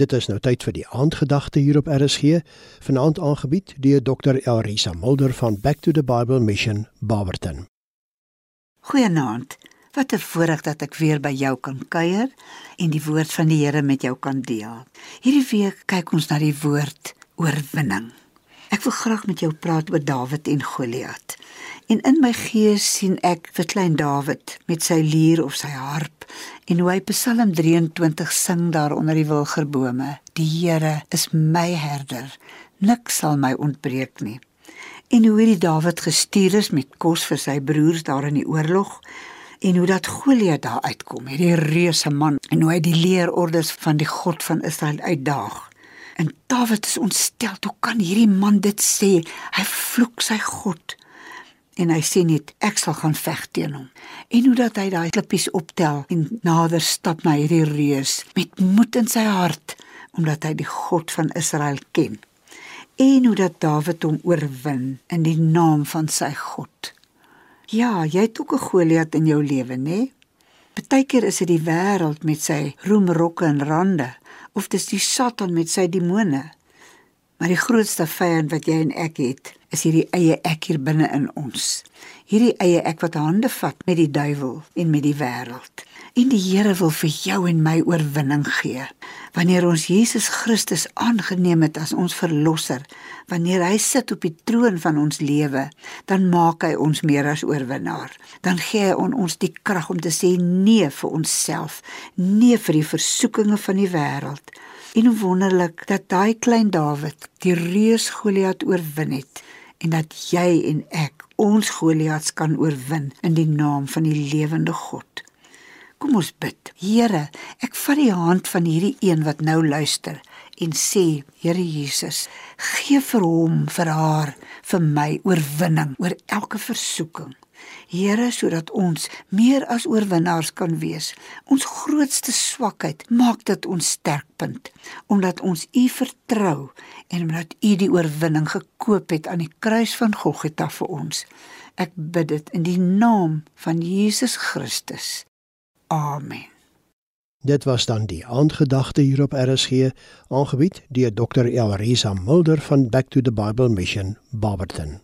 Dit is nou tyd vir die aandgedagte hier op RSG, vanaand aangebied deur Dr. Elrisa Mulder van Back to the Bible Mission, Barberton. Goeienaand. Wat 'n voorreg dat ek weer by jou kan kuier en die woord van die Here met jou kan deel. Hierdie week kyk ons na die woord oorwinning. Ek wil graag met jou praat oor Dawid en Goliat. En in my gees sien ek vir klein Dawid met sy lier of sy harp en hoe hy Psalm 23 sing daar onder die wilgerbome. Die Here is my herder, niks sal my ontbreek nie. En hoe hierdie Dawid gestuur is met kos vir sy broers daar in die oorlog en hoe dat Goliat daar uitkom, hierdie reuse man en hoe hy die leerorders van die God van Israel uitdaag. En Dawid is ontstel, hoe kan hierdie man dit sê? Hy vloek sy God en hy sê net ek sal gaan veg teen hom. En hoe dat hy daai klippies optel en nader stap na hierdie reus met moed in sy hart omdat hy die God van Israel ken. En hoe dat Dawid hom oorwin in die naam van sy God. Ja, jy het ook 'n Goliat in jou lewe, nê? Partykeer is dit die wêreld met sy roemrokke en rande of dis die Satan met sy demone. Maar die grootste vyand wat jy en ek het, is hierdie eie ek hier binne in ons. Hierdie eie ek wat hande vat met die duiwel en met die wêreld. En die Here wil vir jou en my oorwinning gee. Wanneer ons Jesus Christus aangeneem het as ons verlosser, wanneer hy sit op die troon van ons lewe, dan maak hy ons meer as oorwinnaar. Dan gee hy on ons die krag om te sê nee vir onsself, nee vir die versoekinge van die wêreld. En wonderlik dat daai klein Dawid die reus Goliat oorwin het en dat jy en ek ons Goliats kan oorwin in die naam van die lewende God. Kom ons bid. Here, ek vat die hand van hierdie een wat nou luister en sê, Here Jesus, gee vir hom, vir haar, vir my oorwinning oor elke versoeking. Here, sodat ons meer as oorwinnaars kan wees. Ons grootste swakheid maak dit ons sterkpunt, omdat ons U vertrou en omdat U die oorwinning gekoop het aan die kruis van Golgotha vir ons. Ek bid dit in die naam van Jesus Christus. Amen. Dit was dan die aandgedagte hier op RSG, aangebied deur Dr. Elrisa Mulder van Back to the Bible Mission, Barberton.